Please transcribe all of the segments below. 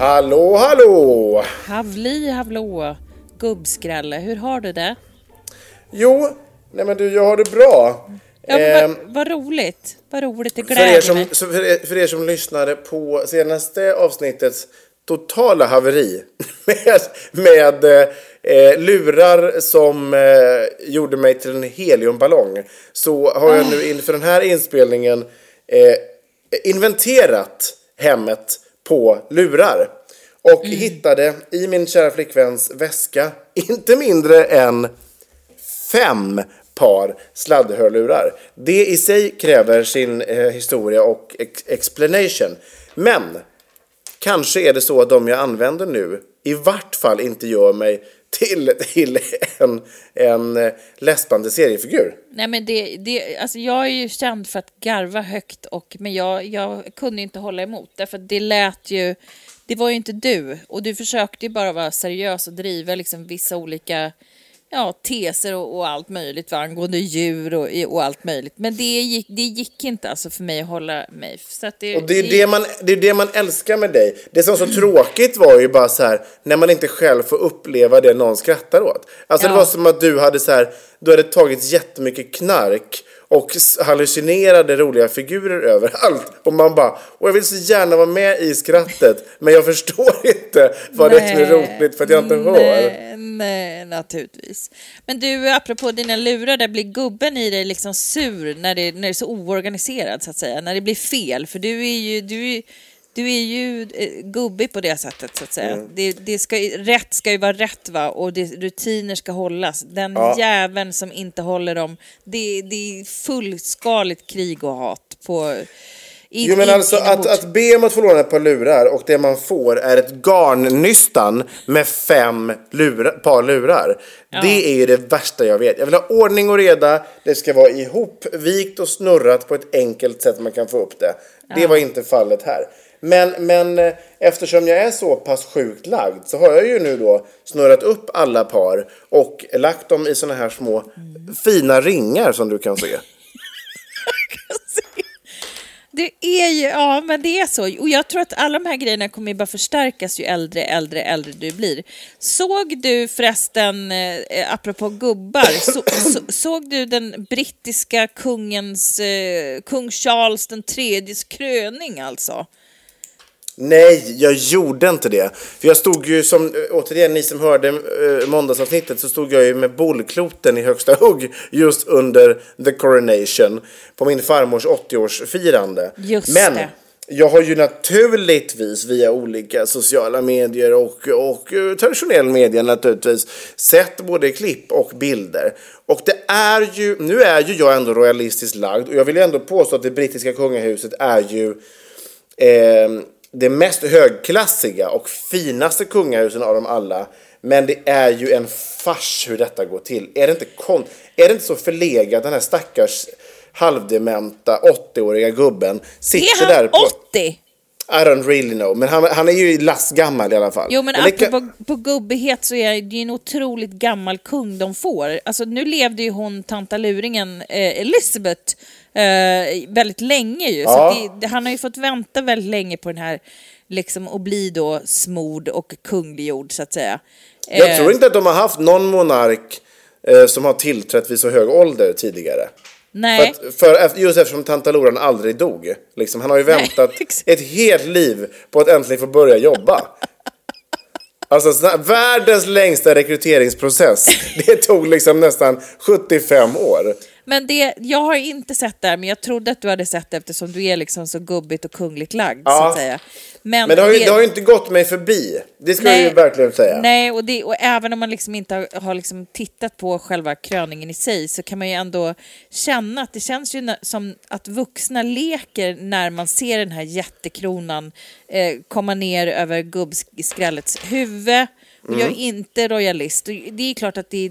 Hallå, hallå! Havli havlå, gubbskrälle, hur har du det? Jo, nej men du, jag har det bra. Ja, men Ehm, vad, vad roligt, vad roligt, det för, er gläder som, mig. för, er, för er som lyssnade på senaste avsnittets totala haveri med, med eh, lurar som eh, gjorde mig till en heliumballong så har jag nu inför den här inspelningen eh, inventerat hemmet på lurar och hittade i min kära flickväns väska inte mindre än fem par sladdhörlurar. Det i sig kräver sin eh, historia och ex- explanation. Men kanske är det så att de jag använder nu i vart fall inte gör mig till, till en, en läspande seriefigur. Nej, men det, det, alltså jag är ju känd för att garva högt, och, men jag, jag kunde inte hålla emot. Därför att det lät ju... Det var ju inte du, och du försökte ju bara vara seriös och driva liksom vissa olika ja, teser och, och allt möjligt va, angående djur och, och allt möjligt. Men det gick, det gick inte alltså för mig att hålla mig. Så det, Och det är det, man, det är det man älskar med dig. Det som var så tråkigt var ju bara så här när man inte själv får uppleva det någon skrattar åt. Alltså det Ja. var som att du hade så här, du hade tagit jättemycket knark och hallucinerade roliga figurer överallt. Och man bara, och jag vill så gärna vara med i skrattet, men jag förstår inte vad det är som är roligt för att jag inte hör. Nej, nej, naturligtvis. Men du, apropå dina lurar, där blir gubben i dig liksom sur när det, när det är så oorganiserat, så att säga. När det blir fel, för du är ju... Du är, du är ju eh, gubbig på det sättet, så att säga. Mm. Det, det ska, rätt ska ju vara rätt, va? och det, rutiner ska hållas. Den Ja. jäveln som inte håller dem, det, det är fullskaligt krig och hat på... In, Jo men in- alltså att, att be om att få låna ett par lurar och det man får är ett garnnystan med fem lurar, par lurar. Det är ju det värsta jag vet. Jag vill ha ordning och reda, det ska vara ihopvikt och snurrat på ett enkelt sätt man kan få upp det. Det var inte fallet här. Men, men eh, eftersom jag är så pass sjukt lagd så har jag ju nu då snurrat upp alla par och lagt dem i såna här små fina ringar som du kan se. Det är ju, ja men det är så. Och jag tror att alla de här grejerna kommer ju bara förstärkas ju äldre, äldre, äldre du blir. Såg du förresten, eh, eh apropå gubbar, så, så, såg du den brittiska kungens, eh, kung Charles den tredjes kröning alltså? Nej, jag gjorde inte det. För jag stod ju som, eh, återigen ni som hörde eh, måndagsavsnittet så stod jag ju med bollkloten i högsta hugg just under the coronation på min farmors 80-årsfirande. Just Men det. jag har ju naturligtvis via olika sociala medier och, och eh, traditionell media naturligtvis sett både klipp och bilder. Och det är ju, nu är ju jag ändå royalistiskt lagd och jag vill ju ändå påstå att det brittiska kungahuset är ju eh, det mest högklassiga och finaste kungahusen av dem alla. Men det är ju en fars hur detta går till. Är det inte, kon är det inte så förlegat den här stackars halvdementa 80-åriga gubben sitter Är där på... 80? I don't really know, men han, han är ju lastgammal i alla fall. Jo men kan- apropå på gubbighet så är det ju en otroligt gammal kung de får. Alltså nu levde ju hon, tantaluringen eh, Elizabeth, eh, väldigt länge ju. Så Ja. att det, han har ju fått vänta väldigt länge på den här, liksom att bli då smord och kungliggjord så att säga. Jag Eh, tror inte att de har haft någon monark eh, som har tillträtt vid så hög ålder tidigare. Nej. För, att, för just eftersom tantaloran aldrig dog. Liksom, han har ju väntat exakt. ett helt liv på att äntligen få börja jobba. Alltså sån här, världens längsta rekryteringsprocess. Det tog liksom nästan 75 år. Men det, jag har inte sett det här, men jag trodde att du hade sett det eftersom du är liksom så gubbigt och kungligt lagd så Ja. att säga. Men, Men det har, ju, det har ju inte gått mig förbi. Det ska jag ju verkligen säga. Nej, och, det, och även om man liksom inte har, har liksom tittat på själva kröningen i sig så kan man ju ändå känna att det känns ju som att vuxna leker när man ser den här jättekronan eh, komma ner över gubbskrällets huvud. Och jag är inte royalist. Det är klart att det är,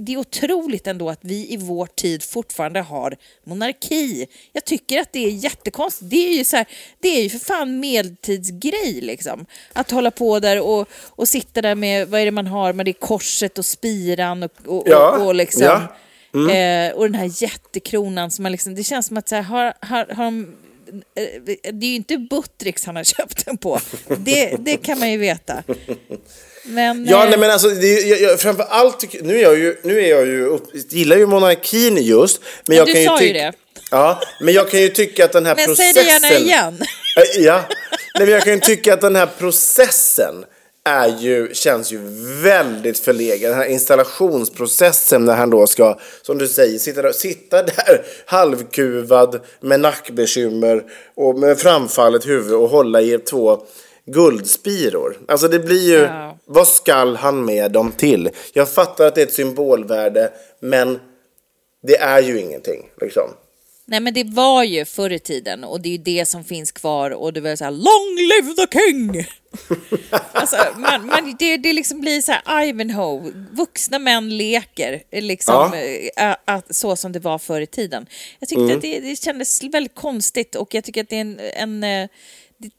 det, är, otroligt ändå att vi i vår tid fortfarande har monarki. Jag tycker att det är jättekonstigt. Det är ju, så här, det är ju för fan medeltidsgrej liksom. Att hålla på där och, och sitta där med, vad är det man har, med det korset och spiran och, och, Ja, och, och liksom. ja. Eh, och den här jättekronan som man liksom, det känns som att så här, har, har, har de, det är ju inte Buttricks han har köpt den på. Det, det kan man ju veta. Men, Ja, eh, nej, men alltså, det, jag, jag, framför allt, nu är jag ju, nu är jag ju upp, gillar ju monarkin just. Men Ja, jag du kan ju sa ju tyck- det. Ja, men jag kan ju tycka att den här men processen... säg det gärna igen. Eh, Ja, nej, men jag kan ju tycka att den här processen är ju, känns ju väldigt förlegad. Den här installationsprocessen när han då ska, som du säger, sitta där, sitta där halvkuvad med nackbekymmer och med framfallet huvud och hålla i två guldspiror. Alltså det blir ju, Ja. vad skall han med dem till? Jag fattar att det är ett symbolvärde, men det är ju ingenting liksom. Nej men det var ju förr i tiden och det är ju det som finns kvar och det var så här long live the king! alltså, man, man, det, det liksom blir så här Ivanhoe, vuxna män leker liksom Ja. eh, ä- att, så som det var förr i tiden. Jag tyckte att det, det kändes väldigt konstigt och jag tycker att det är en, en eh,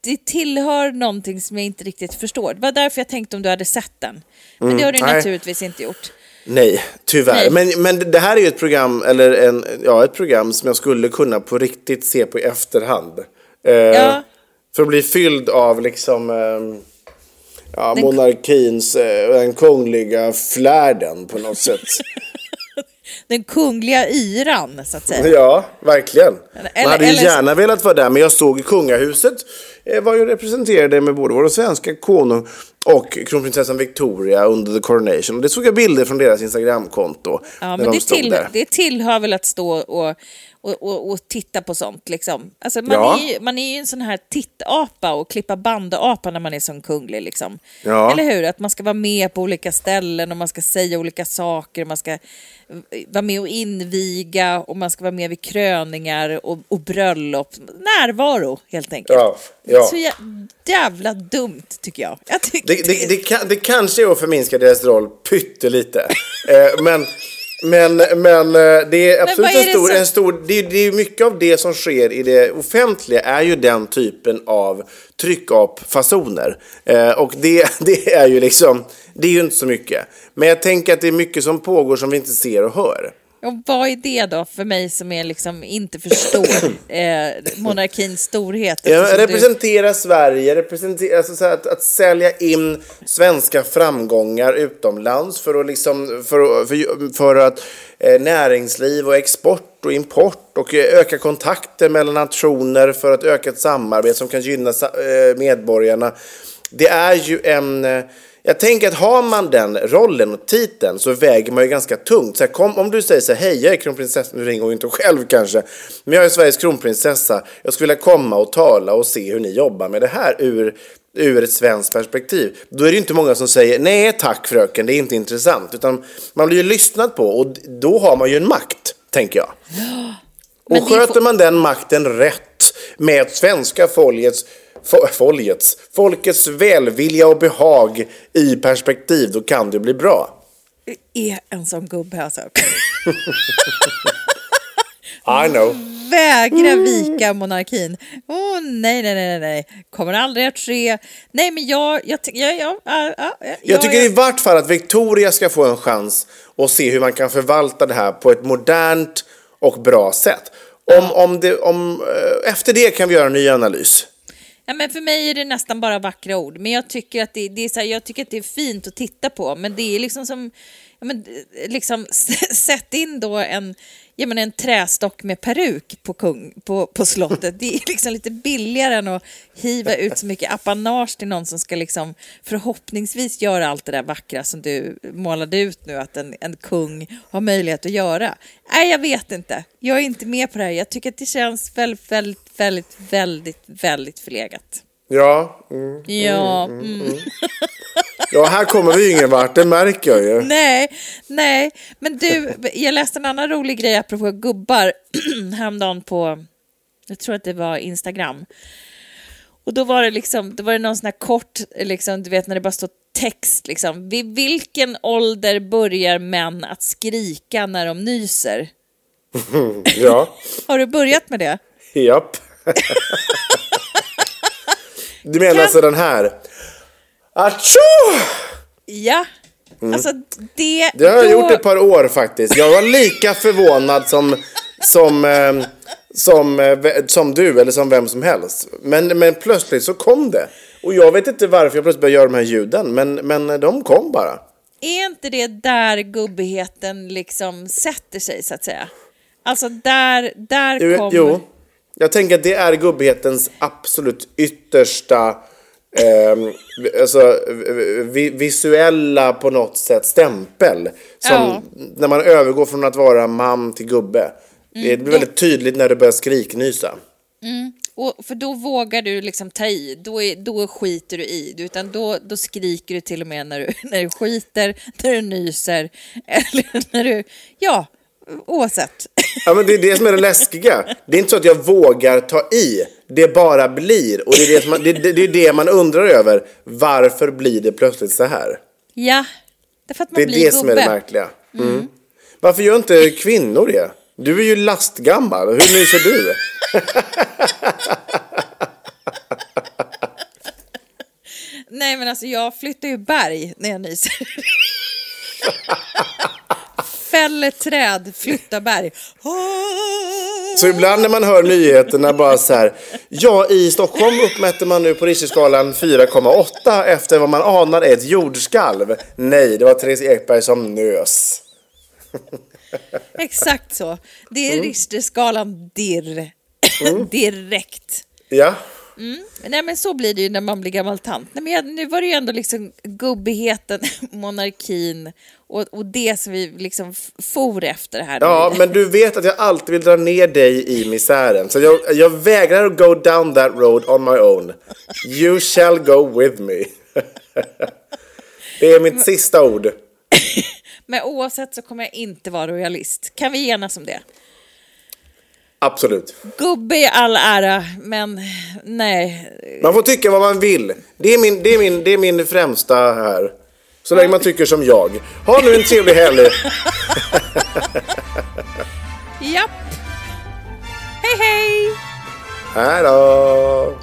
det, tillhör någonting som jag inte riktigt förstår. Det var därför jag tänkte om du hade sett den. Men det har du nej. naturligtvis inte gjort. Nej, tyvärr. Nej. Men, men det här är ju ett program, eller en, ja, ett program som jag skulle kunna på riktigt se på i efterhand. Eh, Ja. För att bli fylld av liksom ehm, ja, Den- monarkins, eh, den kungliga flärden på något sätt. Den kungliga yran, så att säga. ja, verkligen. Man Eller- hade ju eller- gärna velat vara där, men jag såg i kungahuset eh, var ju representerade med både vår svenska konung och kronprinsessan Victoria under the coronation. Och det såg jag bilder från deras Instagramkonto. Ja, men de det, till, där. det tillhör väl att stå och, och, och, och titta på sånt. Liksom. Alltså, man, Ja. är ju, man är ju en sån här tittapa och klippa bandapa när man är som kunglig. Liksom. Ja. Eller hur? Att man ska vara med på olika ställen och man ska säga olika saker. Och man ska vara med och inviga och man ska vara med vid kröningar och, och bröllop. Närvaro, helt enkelt. Ja, ja. så jä- jävla dumt, tycker jag. jag tycker Det, det, det, kan, det kanske är att förminska deras roll pyttelite. eh, men, men, men eh, det är absolut är en stor... som- En stor det, det är mycket av det som sker i det offentliga är ju den typen av tryckapfasoner. Eh, och det, det är ju liksom... Det är ju inte så mycket. Men jag tänker att det är mycket som pågår som vi inte ser och hör. Och vad är det då för mig som är liksom inte förstår eh, monarkins storhet? Ja, eftersom du- representera Sverige, representera, alltså så här, att, att sälja in svenska framgångar utomlands för att, liksom, för, för, för att eh, näringsliv och export och import och eh, öka kontakter mellan nationer för att öka ett samarbete som kan gynna eh, medborgarna. Det är ju en... eh, Jag tänker att har man den rollen och titeln så väger man ju ganska tungt. Så här, kom, om du säger så här, hej jag är kronprinsessa, nu ringer hon inte själv kanske, men jag är Sveriges kronprinsessa, jag skulle vilja komma och tala och se hur ni jobbar med det här ur, ur ett svenskt perspektiv. Då är det ju inte många som säger, nej tack fröken, det är inte intressant, utan man blir ju lyssnad på och då har man ju en makt, tänker jag. Och sköter man den makten rätt med svenska folkets fo- folkets, folkets välvilja och behag i perspektiv, då kan det bli bra. Det är en sån gubbe alltså. I know. Vägra vika monarkin. Åh nej, nej, nej, nej. Kommer aldrig att ske. Nej, men jag... jag, ty- jag, jag, ja, ja, ja, Jag tycker jag, i vart fall att Victoria ska få en chans att se hur man kan förvalta det här på ett modernt och bra sätt. Om, om det, om, eh, efter det kan vi göra en ny analys. Ja, men för mig är det nästan bara vackra ord. Men jag tycker att det, det är så här, jag tycker att det är fint att titta på. Men det är liksom som... Men, liksom, sätt in då en, ja, men en trästock med peruk på, kung, på, på slottet. Det är liksom lite billigare än att hiva ut så mycket apanage till någon som ska liksom förhoppningsvis göra allt det där vackra som du målade ut nu att en, en kung har möjlighet att göra. Nej, jag vet inte. Jag är inte med på det här. Jag tycker att det känns väldigt, väldigt, väldigt, väldigt, väldigt förlegat. Ja, mm. Ja, mm. Ja, här kommer vi ingen vart, det märker jag ju. nej, nej. Men du, jag läste en annan rolig grej apropå gubbar häromdagen på, jag tror att det var Instagram. Och då var det liksom, då var det någon sån här kort, liksom, du vet när det bara står text liksom. Vid vilken ålder börjar män att skrika när de nyser? Ja, Har du börjat med det? japp. Du menar alltså den här? Atjo! Ja. Alltså det... Det har jag då- gjort ett par år faktiskt. Jag var lika förvånad som, som, eh, som, eh, som du eller som vem som helst. Men, men plötsligt så kom det. Och jag vet inte varför jag plötsligt började göra de här ljuden, men, men de kom bara. Är inte det där gubbigheten liksom sätter sig så att säga? Alltså där, där kommer... jo. Jag tänker att det är gubbighetens absolut yttersta eh, alltså, vi, visuella på något sätt stämpel. Som Ja. när man övergår från att vara man till gubbe. Det blir väldigt tydligt när du börjar skriknysa. Och för då vågar du liksom ta i, då, är, då skiter du i, utan då, då skriker du till och med när du, när du skiter, när du nyser eller när du, ja, oavsett. Ja, men det är det som är det läskiga. Det är inte så att jag vågar ta i. Det bara blir. Och det är det, man, det, det, det, är det man undrar över. Varför blir det plötsligt så här? Ja, därför att man Det är blir det som är gubbe. det märkliga. Mm. Varför gör inte kvinnor det? Du är ju lastgammal. Hur nyser du? Nej men alltså jag flyttar ju berg när jag nyser. Fäller träd, flyttar berg. Så ibland när man hör nyheterna bara så här. Ja, i Stockholm uppmätte man nu på Richterskalan 4,8 efter vad man anar är ett jordskalv. Nej, det var Therese Ekberg som nös. Exakt så. Det Mm. är Richterskalan dirr. Direkt. Ja, Nej men så blir det ju när man blir gammal tant. Nej, men jag, nu var det ju ändå liksom gubbigheten, monarkin och, och det som vi liksom for efter här. nu. ja, men du vet att jag alltid vill dra ner dig i misären. Så jag, jag vägrar att go down that road on my own. You shall go with me. Det är mitt sista ord. Men oavsett så kommer jag inte vara royalist. Kan vi enas om det? Absolut. Gubbe i all ära, men nej. Man får tycka vad man vill. Det är min, det är min, det är min främsta här. Så länge man tycker som jag. Ha nu en trevlig helg. Japp. Hej hej! Hej då!